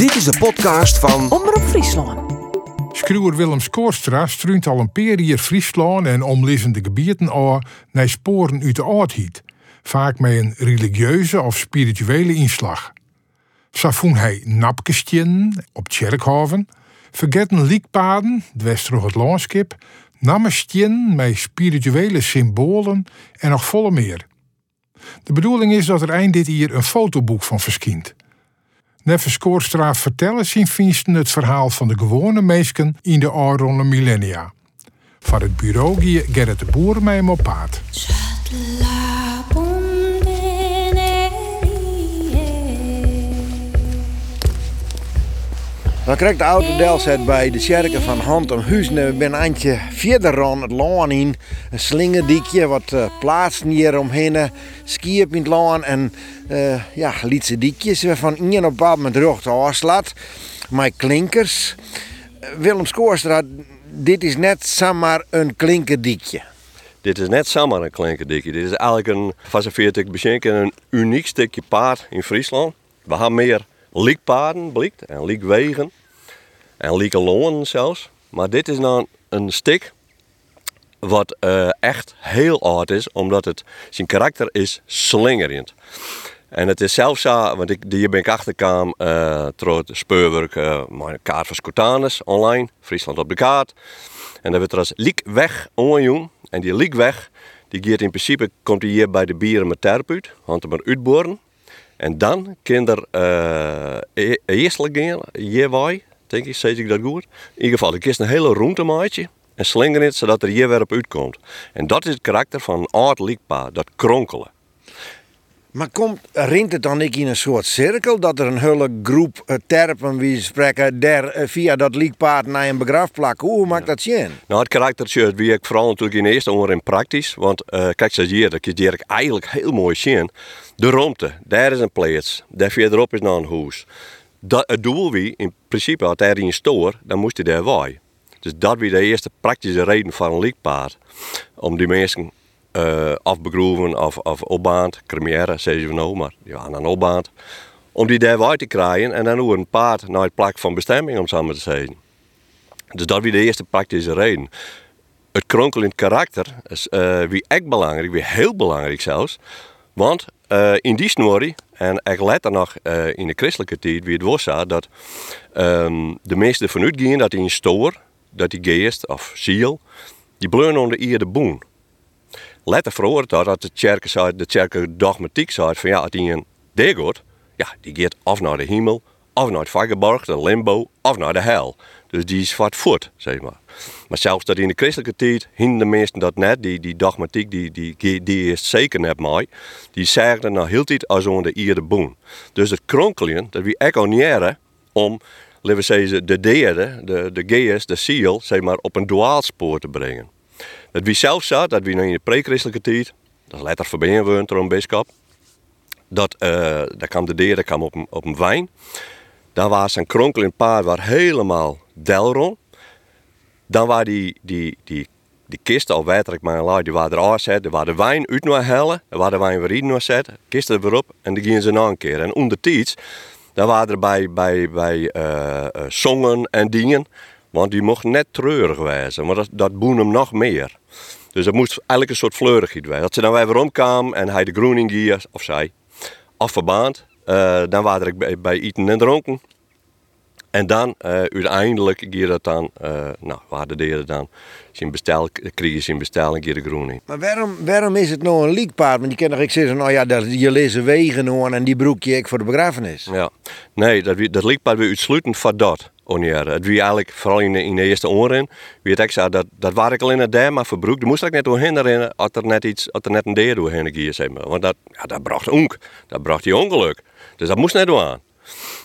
Dit is de podcast van Omroep Friesland. Schreeuwer Willem Skoorstra struint al een jaar Friesland en omliggende gebieden aan naar sporen uit de oudheid. Vaak met een religieuze of spirituele inslag. Zo voen hij napkestjen op Tjerkhoven, vergeten liekpaden, dwars door het landschap, nammestjen met spirituele symbolen en nog volle meer. De bedoeling is dat er eind dit hier een fotoboek van verschijnt. Neffe Skoorstra vertellen zien vingsten het verhaal van de gewone mensen in de oude millennia. Van het bureau Gerrit de Boer met hem op paard. Dan krijgt de auto Delzet bij de Sjerken van Hand om Huizen. We zijn eindje verder aan het laan in. Een slingerdiekje, wat uh, plaatsen hier omheen. Skiën in het laan en uh, ja, lietse diekjes waarvan een op bepaald moment rug afslaat. Met klinkers. Willem Skoorstra, dit is net zomaar een klinkerdiekje. Dit is net zomaar een klinkerdikje. Dit is eigenlijk een, van ik beschenken, een uniek stukje paard in Friesland. We hebben meer liekpaden blikt en liekwegen en lieke zelfs. Maar dit is nou een stik wat uh, echt heel oud is, omdat het zijn karakter is slingerend. En het is zelfs zo, want ik, hier ben ik achterkwam uh, door speurwerk, uh, mijn kaart van Scotanus online, Friesland op de kaart. En dan wordt er als liekweg onjoen. En die liekweg, die gaat in principe, komt hier bij de bieren met therapeut, want hem uitboren. En dan kan er uh, gaan, hier denk ik, zeg ik dat goed. In ieder geval, ik kies een hele roente maatje en slinger het zodat er hier weer op uitkomt. En dat is het karakter van een oud liekpaard, dat kronkelen. Maar komt, rint het dan niet in een soort cirkel dat er een hele groep uh, terpen wie spreken der uh, via dat liekpaard naar een begraf plakken? Hoe maakt dat zien? Nou, het karaktertje wie ik vooral natuurlijk in eerste onder in praktisch, want uh, kijk, zoals hier, dat je ik eigenlijk heel mooi zien. De romte, daar is een plaats, daar verderop is nog een huis. Dat, doel wie, in principe, had hij in een stoor, dan moest hij daar waai. Dus dat was de eerste praktische reden van een liekpaard. Om die mensen uh, afbegroeven of, of opbaand, cremière, zeggen we nou, maar ja, een opbaand. Om die daar te krijgen en dan hoe een paard naar het plak van bestemming, om maar te zeggen. Dus dat was de eerste praktische reden. Het kronkelend karakter is uh, wie echt belangrijk, wie heel belangrijk zelfs. Want uh, in die snorie, en echt later nog uh, in de christelijke tijd, wie het was, dat um, de meesten vanuit gingen dat in stoor, dat die geest of ziel, die bleuren onder de boen. Letter verhoord dat, dat de kerk zei, de kerk dogmatiek zei van ja, als die een degot, ja, die gaat of naar de hemel, of naar het vageborg, de limbo, of naar de hel. Dus die is wat voet, zeg maar. Maar zelfs dat in de christelijke tijd hinden de meesten dat net, die, die dogmatiek, die, die, die is zeker net mooi. Die zeggen nou heel tijd als onder de ierde boen. Dus het kronkelen, dat we echt om, laten we de derde, de, de geest, de ziel, zeg maar, op een dwaalspoor te brengen. Het wie zelf zat, dat wie in de pre-christelijke tijd, dat is letter verbinden we een dat, uh, daar kwam de deur, dat kwam op een, op een wijn. Daar was een kronkel in paard waar helemaal delron. Dan waren die, die, die, die kisten, al weet ik maar een die waren er gezet. Er waren de wijn uit naar hellen, er waren de wijn weer in naar zetten, kisten er weer op en die gingen ze nog een keer. En onder tijd, daar waren er bij, bij, bij uh, zongen en dingen. Want die mocht net treurig wezen, maar dat, dat boen hem nog meer. Dus dat moest eigenlijk een soort fleurigheid zijn. Dat ze dan weer omkwam en hij de groening hier, of zij, afverbaand. Uh, dan waren ik bij, bij eten en dronken. En dan uh, uiteindelijk ging dat dan, uh, nou, waar de dan, zijn bestel, kreeg je zijn bestel een keer de groening. Maar waarom, waarom is het nou een liekpaard? Want je kan nog ik zeggen, nou ja, dat, je lezen wegen hoor en die broekje ik voor de begrafenis. Ja, nee, dat, dat liekpaard weer uitsluitend van dat. Onjaren. Het wie eigenlijk, vooral in de, in de eerste oren, wie het dat, dat waar ik al in het der maar verbroek. Er moest ik net doorheen herinneren, als er net iets, als er net een deur doorheen ging, zeg maar. Want dat, ja, dat bracht onk, dat bracht die ongeluk. Dus dat moest net door aan.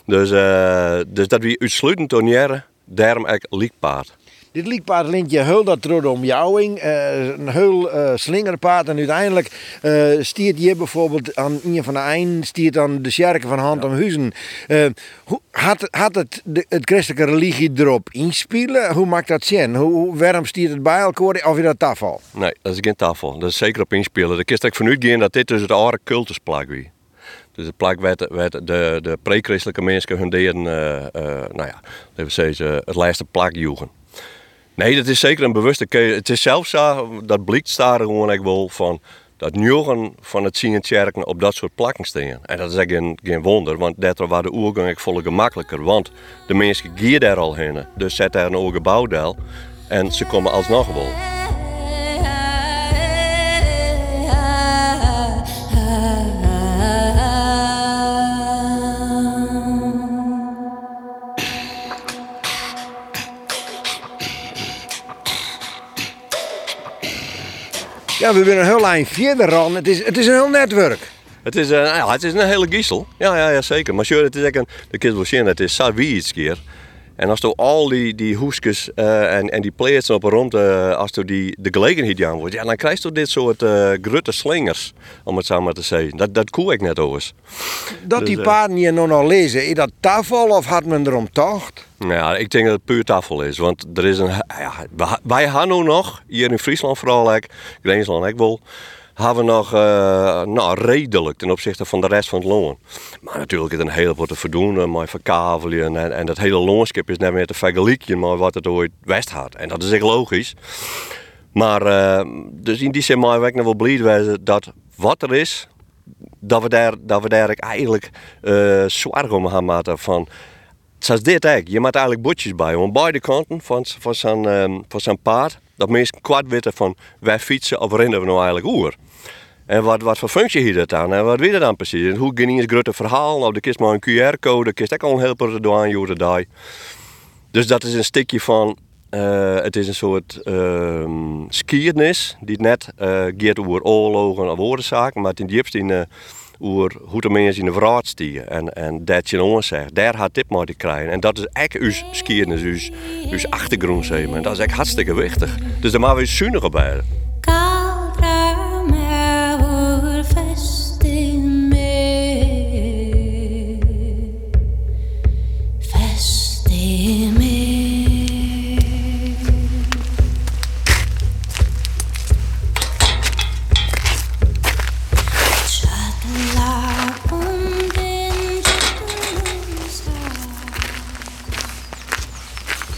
Dus, uh, dus dat wie uitsluitend onjaren, daarom ik liekpaard. Dit liekpaard lintje heel dat trode om jouwing, uh, een heel uh, slingerpaard. En uiteindelijk uh, stiert je bijvoorbeeld aan een van de eind, stiert dan de sjerken van Hand om Huizen. hoe, had, had het de, het christelijke religie erop inspelen? Hoe maakt dat zin? Hoe, waarom stiert het bij elkaar of je dat tafel? Nee, dat is geen tafel. Dat is zeker op inspelen. De kist ik vanuit gaan dat dit dus het oude cultusplak wie. Dus het plak werd, werd de, de pre-christelijke mensen hun deden, uh, uh, nou ja, even zeggen, het laatste plak joegen. Nee, dat is zeker een bewuste keuze. Het is zelfs dat blijkt daar gewoon ik wel van dat njogen van het zien kerken op dat soort plakken. En dat is eigenlijk geen, wonder, want daardoor was de oergang volle gemakkelijker. Want de mensen gaan daar al heen. Dus zet daar een oude gebouw en ze komen alsnog wel. Ja, we zijn een heel lijn verder aan. Het is, het is een heel netwerk. Het is, uh, ja, het is een hele giesel. Ja, ja, ja zeker. Maar het is echt een, de kids wel zien, het is zo iets keer. En als je al die, die hoesjes uh, en, en die plaatsen op een rond, uh, als je die, de gelegenheid aan wordt, ja, dan krijg je dit soort uh, grutte slingers, om het zo maar te zeggen. Dat, dat koe ik net over. Dat dus, die paarden je nog nog lezen, is dat tafel of had men erom tocht? Ja, ik denk dat het puur tafel is. Want er is een. Ja, wij hebben nu nog, hier in Friesland vooral, Greensland ook wel hebben we nog uh, nou, redelijk ten opzichte van de rest van het loon. Maar natuurlijk is er een heleboel te verdoen met verkavelen en, en dat hele loonskip is net meer te vergelijken met wat het ooit west had. En dat is echt logisch. Maar uh, dus in die zin mag ik nog wel blij dat wat er is, dat we daar, dat we daar eigenlijk uh, zwaar om gaan maken van... Zoals dit eigenlijk. Je maakt eigenlijk botjes bij. Aan beide kanten van, van zijn, van paard. Dat mensen kwart weten van wij fietsen of rennen we nou eigenlijk oer. En wat, wat voor functie heeft dat dan? En wat wil je dan precies? Hoe ging je het grote verhaal? Nou, de kist maar een QR-code, kist ook al een helper door aan Dus dat is een stukje van, uh, het is een soort uh, skiernis die net uh, over oorlogen of oorzaken, maar in diepste in uh, over hoe de mensen in de vraag stieren. En, en dat je ons zegt, daar had dit maar te krijgen. En dat is echt uw skiernis, uw, uw achtergrond, En dat is echt hartstikke wichtig. Dus daar maken we zuiniger bij.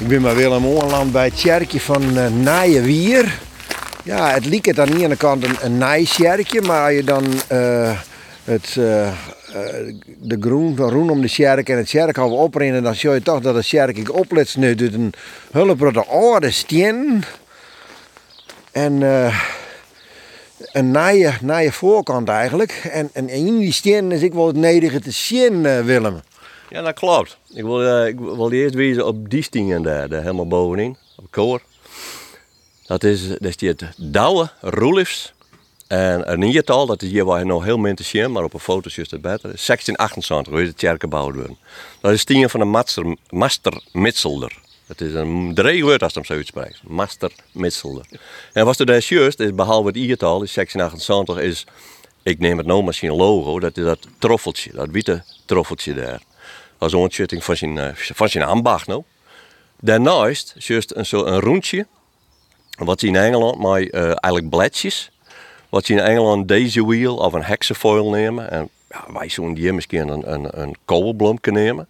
Ik ben maar Willem Oorland bij het kerkje van uh. Ja, het liep het aan de ene kant een, een maar als je dan uh, het, uh, de groen, de groen om de sjerk en het sjerkhof oprennen, dan zie je toch dat het sjerk oplet nu doet een hulpbrotte oude steen. En een naaie, voorkant eigenlijk. En, en in die steen is ik wel het nederige te zien, Willem. Ja, dat klopt. Ik wil, uh, ik wil eerst wijzen op die stingen daar, daar helemaal bovenin, op koor. Dat is, dat is het Douwe Roelifs. En een niertal, dat is hier waar je nog heel min te zien, maar op een foto is het beter. 1628, hoe is het kerk gebouwd worden. Dat is stien van een master, master Mitselder. Het is een dreigwoord als je hem zo uitspreekt. Master Mitselder. En wat er daar juist is, behalve het iertal, is 1628, is, ik neem het nou misschien logo, dat is dat troffeltje, dat witte troffeltje daar als ontzetting van zijn, uh, van zijn ambacht. Nou. Daarnaast is juist een, zo een rondje, wat ze in Engeland met uh, eigenlijk bladjes, wat ze in Engeland deze wheel of een hexafoil nemen. En ja, wij zo'n die misschien een, een, een koolblomke nemen.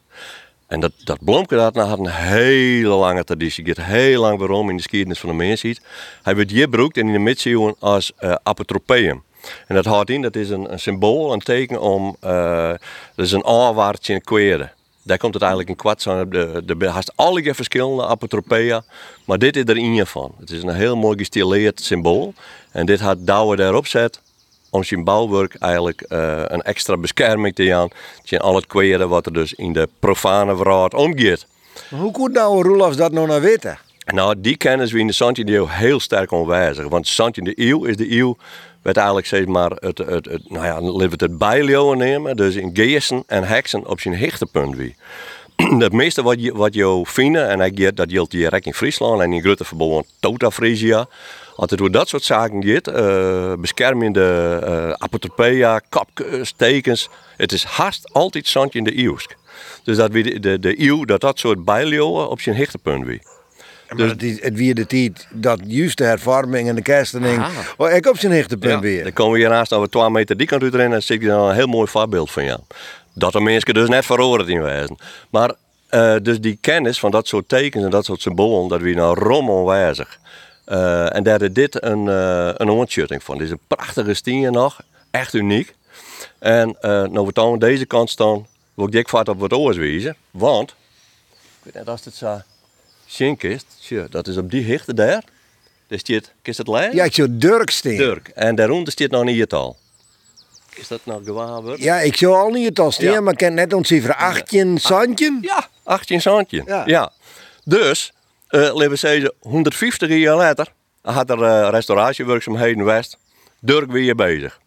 En dat, dat blomke dat had een hele lange traditie. Het heel lang waarom in de geschiedenis van de mensheid. Hij werd hier gebruikt in de middeleeuwen als uh, apotropeum. En dat houdt in, dat is een, een symbool, een teken om, uh, dat is een aanwaartje in kweren. Daar komt het eigenlijk in kwart. De, de, de haast alle verschillende apotropea. Maar dit is er een van. Het is een heel mooi gestileerd symbool. En dit had Douwe daarop zet om zijn bouwwerk eigenlijk uh, een extra bescherming te gaan. tegen al het kweren wat er dus in de profane verhaal omgeeft. hoe kon Douwe Roelofs dat nou naar weten? Nou, die kennis we in de 17e eeuw heel sterk onwijzig. Want de 17e eeuw is de eeuw werd eigenlijk steeds maar het, het, het, nou ja, het, het bijleeuwen nemen. Dus in geesten en heksen op zijn hechtepunt wie. Het meeste wat je, wat je vindt, en ik dat geldt direct in Friesland en in grote verbonden Tota Frisia. Als het door dat soort zaken gaat, uh, beschermende uh, apotropea, kapkes, tekens. Het is haast altijd zandje in de eeuwsk. Dus dat we de, de, de eeuw, dat dat soort bijleeuwen op zijn hechtepunt wie. Maar Dus het, is, het weer de tijd dat juist de hervorming en de kerstening Ah. oh, ik op zijn hichtepunt Ja, weer. dan komen we hiernaast over 2 meter die kant uit erin en zie ik dan een heel mooi voorbeeld van jou. Dat de mensen dus net veroordeeld in wezen. Maar eh, dus die kennis van dat soort tekens en dat soort symbolen, dat we nou rom onwijzig. Eh, en daar is dit een, eh een ontschutting van. Dit is een prachtige stien nog, echt uniek. En eh nou we dan aan deze kant staan, wil ik dik vaart op wat oors wijzen. Want, ik weet net als het zo zink is, tja, dat is op die hichte daar. Daar staat, kist het lezen? Ja, ik zou Dirk steen. Dirk. En daaronder staat nog niet het al. Is dat nou gewaar? Ja, ik zou al niet het al steen, Ja. maar ik ken net ontcijferen 18 Santje. Ja, 18 zandje. Ja. Ja. Dus, eh laten zeggen, 150 jaar later had er eh restauratiewerkzaamheden West. Dirk weer bezig.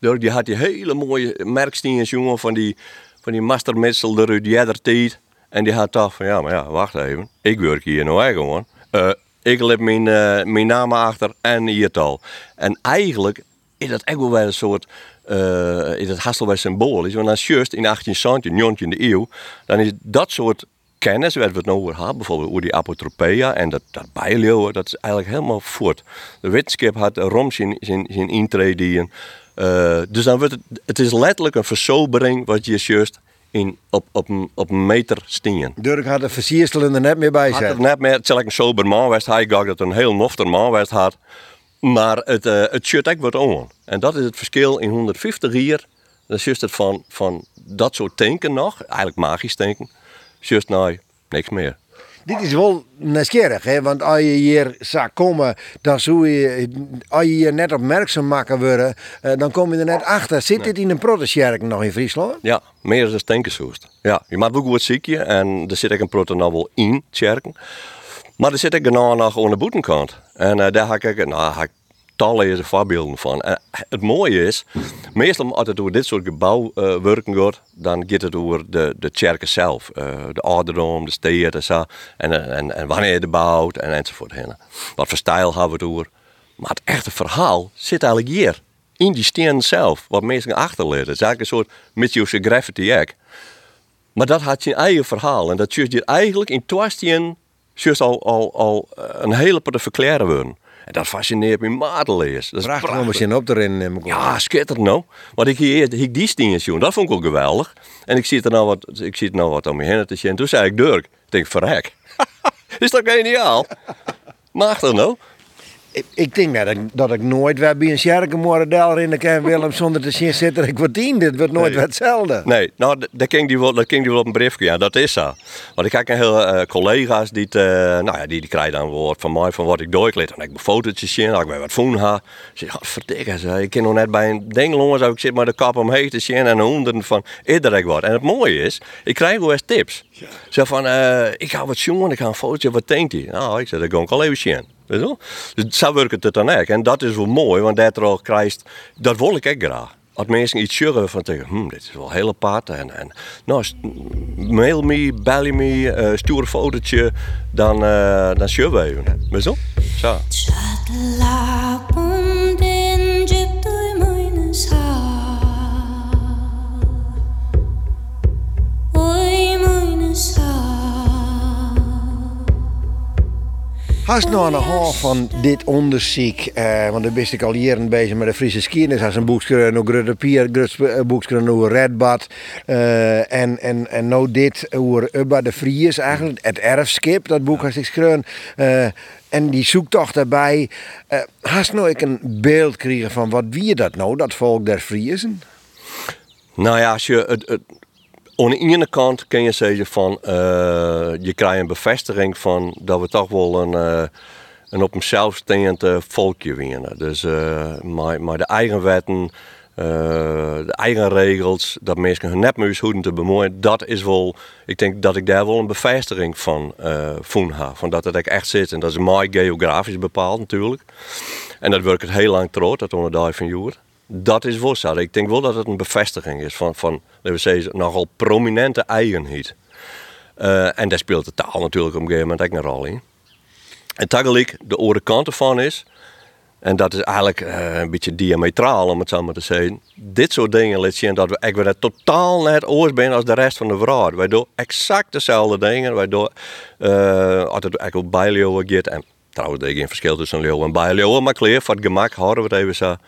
Dirk die had die hele mooie merkstiens, jongen, van die, van die mastermetsel jeder tijd. En die had toch van, ja, maar ja, wacht even. Ik werk hier nou echt gewoon. Eh, ik heb mijn, eh, mijn naam achter en hier al. En eigenlijk is dat echt wel wel een soort, eh is dat haast wel symbolisch. Want als juist in 18 de eeuw, dan is dat soort kennis, waar we het nou over hebben, bijvoorbeeld over die apotropea en dat, dat bijleeuwen, dat is eigenlijk helemaal voort. De wetenschap had rond zijn, zijn, zijn intrede in. Dus dan wordt het, het is letterlijk een versobering wat je juist in, op, op, een, op een meter stien. Dirk had de versiersel er net meer bij Had het zetten. net meer, het zal ik een sober man was, hij gaf dat een heel nofter man was had. Maar het, eh het shirt ook wat aan. En dat is het verschil in 150 jaar. Dat is juist het van, van dat soort tanken nog, eigenlijk magisch tanken. Juist nou, niks meer. Dit is wel nieuwsgierig, hè? want als je hier zou komen, dan zou je, als je hier net opmerkzaam maken worden, eh, dan kom je er net achter. Zit dit in een protestjerk nog in Friesland? Ja, meer dan tankensoest. Ja, je maakt ook goed ziekje en er zit ook een proton wel in, tjerken. Maar er zit nou nog aan de boetenkant. En eh, daar heb ik, nou, heb ik talloze voorbeelden van. Het mooie is, meestal als het over dit soort gebouw eh, werken gaat, dan gaat het over de, de kerken zelf. Eh, de ouderdom, de steden en zo. En, en, wanneer je het bouwt en enzovoort. En, wat voor stijl hebben we het over. Maar het echte verhaal zit eigenlijk hier. In die steen zelf, wat mensen achterlaten. Het is eigenlijk een soort Mitchellse graffiti ook. Maar dat had zijn eigen verhaal. En dat hier eigenlijk in Twastien al, al, al een hele te verklaren worden. En dat fascineert me maateleers. Dat is Prachtig om prachtig. eens in op te rennen. aan. Ja, schitterend nou. Want ik hier ik die stien jongen, dat vond ik ook geweldig. En ik zie er nou wat, ik er nou wat om me heen te zien. En toen zei ik Dirk, ik denk verrek. is dat geniaal? Mag dat nou? Ik, denk dat ik, dat ik nooit weer bij een Sjerkenmoordel in de Ken Willem zonder te zien zitten. Ik word tien, dit wordt nooit Nee. hetzelfde. Nee, nou, dat ging die wel, dat ging die wel op een briefje. Ja, dat is zo. Want ik heb een heel eh, collega's die, eh, nou ja, die, die krijgen dan woord van mij van wat ik doe. Ik liet dan ik mijn fotootjes zien, als ik bij wat voen ha. Ze zeggen, verdikke ze, ik kan nog net bij een ding zo ik zit maar de kap omheen te zien en honderden van iedereen wat. En het mooie is, ik krijg wel eens tips. Zo van, eh, ik ga wat jongen, ik ga een fotootje, wat denkt hij? Nou, ik zeg, dat ga ik al even zien. Weet je? Dus zo werkt het dan ook. En dat is wel mooi, want daardoor krijgt, dat wil ik ook graag. Als mensen iets zeggen van tegen, hm, dit is wel heel apart. En, en nou, mail me, bel me, eh, stuur een fotootje, dan, uh, dan we even. Weet je wel? Zo. Hast nou aan de hand van dit onderzoek, eh, want daar ben ik al jaren bezig met de Friese geschiedenis, als een boekje over Grudde Pier, een boekje over Redbad, eh, en, en, en nou dit over Ubba de Vries eigenlijk, het erfskip, dat boek had ik geschreven, eh, en die zoektocht daarbij. Eh hast nou ik een beeld gekregen van wat wie dat nou, dat volk der Friesen? Nou ja, als je het, het, aan de ene kant kun je zeggen van, eh, je krijgt een bevestiging van dat we toch wel een, eh, een op zichzelf staand eh, volkje winnen. Dus eh, maar, maar de eigen wetten, de eigen regels, dat mensen hun nepmuis hoeden te bemoeien, dat is wel, ik denk dat ik daar wel een bevestiging van uh, heb. Van dat het echt zit. En dat is mooi geografisch bepaald natuurlijk. En dat werkt het heel lang trots, dat onder van Joer. Dat is zo. Ik denk wel dat het een bevestiging is van, van zeggen, nogal prominente eigenheid. Uh, en daar speelt de taal natuurlijk op een gegeven moment ook een rol in. En tegelijk, de andere kant ervan is, En dat is eigenlijk eh, een beetje diametraal, om het zo maar te zeggen. Dit soort dingen laat zien dat we ik weer totaal net oors zijn als de rest van de wereld. Wij doen exact dezelfde dingen. Wij doen, uh, het eigenlijk op bijleeuwen en trouwens, er is geen verschil tussen leeuw en bijleeuwen, maar kleer, voor het gemak houden we het even.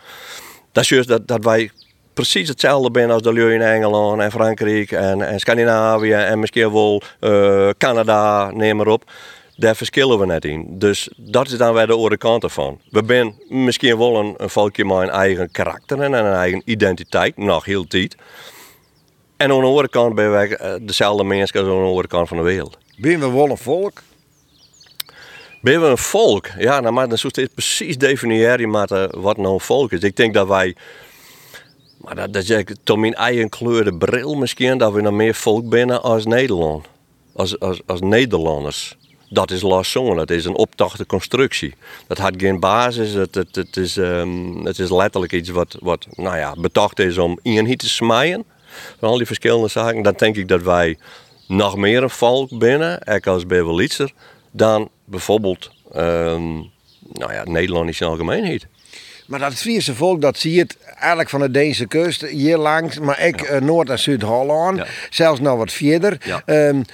Dat is juist dat, wij precies hetzelfde zijn als de leeuw in Engeland en Frankrijk en, Scandinavië en misschien wel uh, Canada, neem maar op daar verschillen we net in. Dus dat is dan weer de andere kant ervan. We zijn misschien wel een, een volkje met een eigen karakter en een eigen identiteit, nog heel tijd. En aan de andere kant ben wij eh, dezelfde mensen als aan de andere kant van de wereld. Ben we wel een volk? Ben we een volk? Ja, nou, maar dan zou je precies definiëren maar, wat nou een volk is. Ik denk dat wij, maar dat, zeg ik tot mijn eigen kleur de bril misschien, dat we nog meer volk binnen als Nederland. Als, als, als Nederlanders dat is lastig. Dat is een optachte constructie. Dat had geen basis. Het, het, het, is, um, het is letterlijk iets wat, wat nou ja, bedacht is om in te smaaien. Van al die verschillende zaken. Dan denk ik dat wij nog meer een volk binnen, ik als Beverlitzer, dan bijvoorbeeld um, nou ja, Nederland is in algemeenheid. Maar dat Friese volk, dat zie je het eigenlijk van de Deense kust hier langs, maar ik ja. uh, Noord- en Zuid-Holland, ja. zelfs nog wat verder. Ja. Um,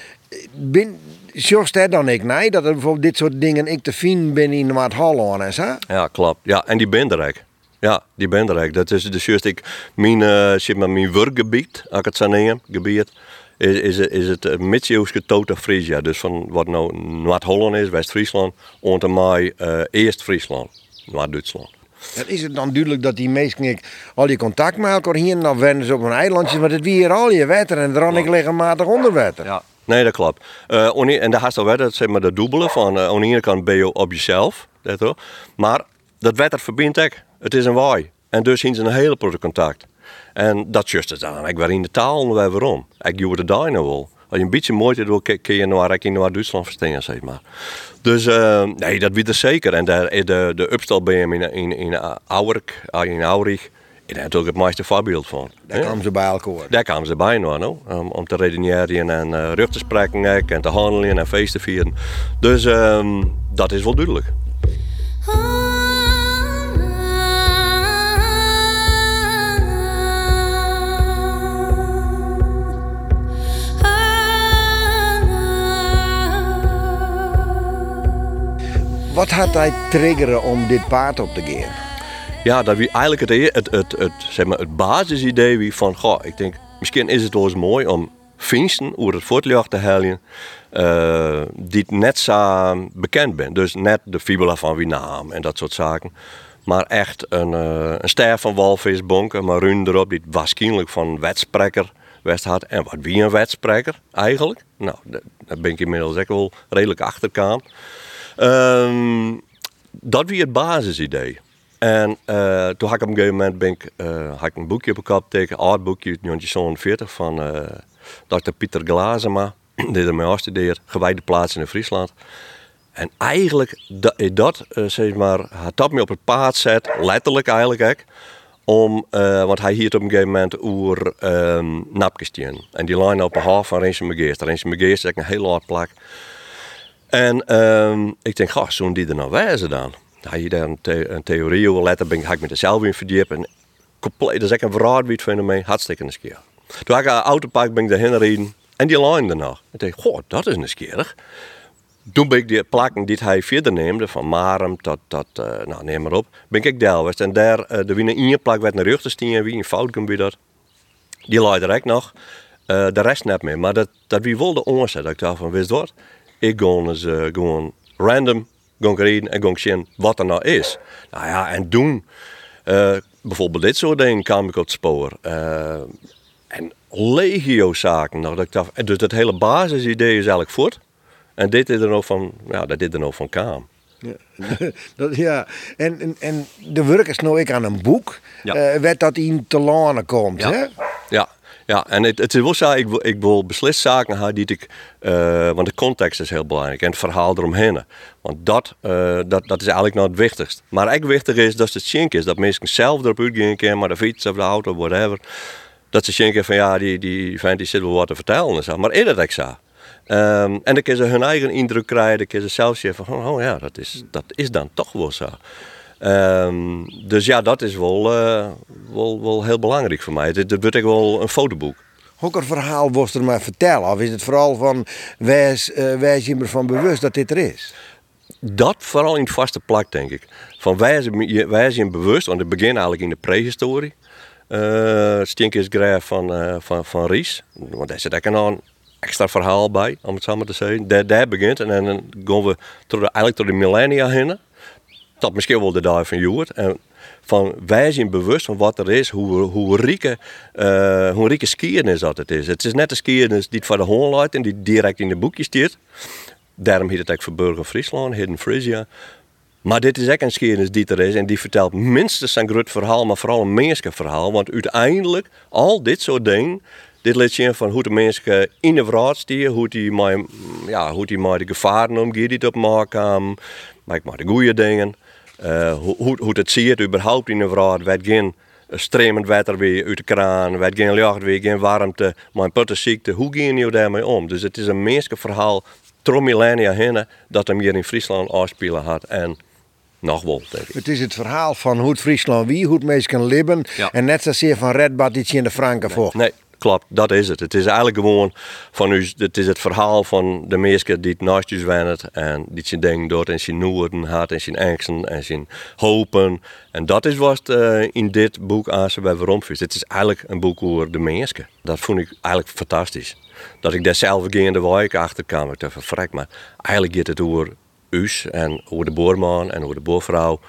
bin, Just dan ik nee, dat er bijvoorbeeld dit soort dingen ik te vinden ben in wat Holland en zo? Ja, klopt. Ja, en die ben er eigenlijk. Ja, die ben er eigenlijk. Dat is dus juist ik, mijn, uh, mijn werkgebied, als ik het zo neem, gebied, is, is, is het uh, Midzeeuwse Tota Friesia. Dus van wat nou Noord-Holland is, West-Friesland, onder mij uh, Eerst-Friesland, Noord-Duitsland. En is het dan duidelijk dat die mensen al die contact met elkaar hier, dan wennen ze op een eilandje, maar het weer al je water en dan ik regelmatig onder water. Ja, Nee, dat klopt. Uh, en daar gaat al wel zeg maar, de dubbele van uh, aan de ene kant ben je op jezelf, dat maar dat wetter verbindt ik. Het is een waai. En dus zien ze een hele grote contact. En dat juist het dan. Ik ben in de taal en waarom. Ik doe het daar nou wel. Als je een beetje moeite doet, kun je naar, in naar Duitsland verstaan, zeg maar. Dus uh, nee, dat weet er zeker. En de, de, de upstal bij hem in, in, in Aurich, in Aurich daar heb ook het mooiste voorbeeld van. Daar kwamen ze bij elkaar. Daar kwamen ze bij nou, no? om, om te redeneren en uh, rug te spreken en te handelen en feest te vieren. Dus um, dat is wel duidelijk. Wat had hij triggeren om dit paard op te gaan? Ja, dat we eigenlijk het, het, het, het, zeg maar, het basisidee wie van, goh, ik denk, misschien is het wel eens mooi om Finsten over het voortlicht te halen, uh, die net zo bekend ben. Dus net de fibula van Wienaam en dat soort zaken. Maar echt een, uh, een ster van walvisbonken, maar run erop, die waarschijnlijk van wetspreker West had. En wat wie een wetspreker eigenlijk? Nou, daar ben ik inmiddels ook wel redelijk achterkaan. Um, dat wie het basisidee. En uh, toen had ik op een gegeven moment uh, had ik een boekje op kop tegen, een oud boekje uit 1940 van uh, Dr. Pieter Glazema, die er mee studeert, gewijde plaatsen in Friesland. En eigenlijk, dat, dat zeg maar, had dat me op het paard zet, letterlijk eigenlijk om, want hij hield op een gegeven moment over um, napkestien. En die line op een half van Rensje Megeest. Rensje Megeest is een heel hard plak. En um, ik denk, goh, zo'n die er nou wijzen dan? had je daar een, een theorie over letten, ben ik, ik me er in verdiept. En compleet, dat is echt een verraadwiet fenomeen, hartstikke keer. Toen had ik een autopark ben ik daarheen gereden en die line erna. Ik dacht, goh, dat is nieuwsgierig. Toen ben ik die plakken die hij verder neemde, van Marem tot, tot uh, nou neem maar op, ben ik Delwest. En daar, uh, de wie een plak werd naar Ruchterstien, wie een fout wie dat. Die lag direct nog. Uh, de rest net meer. Maar dat, dat wie wilde onzet. Dat ik dacht van, wist wat? Ik ga eens gewoon random Gon reden en gon zien wat er nou is. Nou ja, en toen, uh, bijvoorbeeld dit soort dingen, kwam ik op het spoor. Uh, en legio zaken. Nou, dat ik dacht, dus het hele basisidee is eigenlijk voort. En dit is er nog van, ja, dat dit er nog van kwam. Ja, dat, ja. En, en, en de werk is nou ik aan een boek. Ja. Uh, werd dat in te lanen komt. Ja. Hè? Ja, ja, en het, het zo, ik, ik wil beslist zaken hebben die ik, uh, want de context is heel belangrijk en het verhaal eromheen. Want dat, uh, dat, dat is eigenlijk nou het wichtigst. Maar ook wichtig is dat het schenk is, dat mensen zelf erop uitgaan kunnen, maar de fiets of de auto, whatever. Dat ze schenken van ja, die, die vent die zit wel wat te vertellen en zo. Maar is dat ik zo? Um, en dan kunnen ze hun eigen indruk krijgen, dan kunnen ze zelf zeggen van oh, oh ja, dat is, dat is dan toch wel zo. Ehm, dus ja, dat is wel, eh, wel, wel heel belangrijk voor mij. Dit wordt ik wel een fotoboek. Hoe een verhaal was er maar vertellen? Of is het vooral van, wees, uh, wees je ervan bewust dat dit er is? Dat vooral in het vaste plak, denk ik. Van wij zijn, wij zijn bewust, want het begint eigenlijk in de prehistorie. Uh, Stinkisgraaf van, uh, van, van Ries. Want daar zit ook een extra verhaal bij, om het zo maar te zeggen. Daar, daar begint en dan gaan we tot de, eigenlijk tot de millennia heen. Dat misschien wel de dag van Joert. En van wij zijn bewust van wat er is, hoe, hoe, rieke, uh, hoe rieke skiernis dat het is. Het is net de skiernis die het voor de hoorn leidt en die direct in de boekje staat. Daarom heet het ook voor Burger Friesland, Hidden Frisia. Maar dit is ook een geschiedenis die er is en die vertelt minstens een groot verhaal, maar vooral een menselijk verhaal. Want uiteindelijk, al dit soort dingen, dit laat zien van hoe de mensen in de wereld staan, hoe die met, ja, hoe die met de gevaren omgaan die op maken, maar maar de goede dingen. Uh, hoe, hoe het ziet überhaupt in de wereld, werd geen stremend water weer uit de kraan, werd geen lucht weer, geen warmte, maar een puttenziekte. Hoe gaan je daarmee om? Dus het is een menselijk verhaal, trom millennia heen, dat hem hier in Friesland afspelen had. En nog wel, denk ik. Het is het verhaal van hoe het Friesland wie, hoe het mensen kan leven. En net zozeer van Red iets in de Franken voor. Nee, klopt, dat is het. Het is eigenlijk gewoon van u, het is het verhaal van de mensen die het naast u en die zijn dingen doet en zijn noorden had en zijn angsten en zijn hopen. En dat is wat uh, in dit boek aan ze bij Veromfus. Het is eigenlijk een boek over de mensen. Dat vond ik eigenlijk fantastisch. Dat ik daar zelf in de wijk achter kwam. Ik dacht van, maar eigenlijk gaat het over us en over de boorman en over de boorvrouw.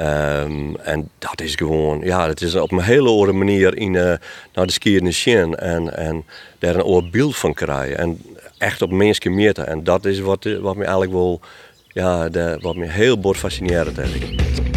Um, en dat is gewoon, ja, het is op een hele andere manier in, uh, naar de skiën zien en, en daar een oor beeld van krijgen. En echt op mensen meten. En dat is wat, wat me eigenlijk wel, ja, de, wat me heel bord fascineert eigenlijk.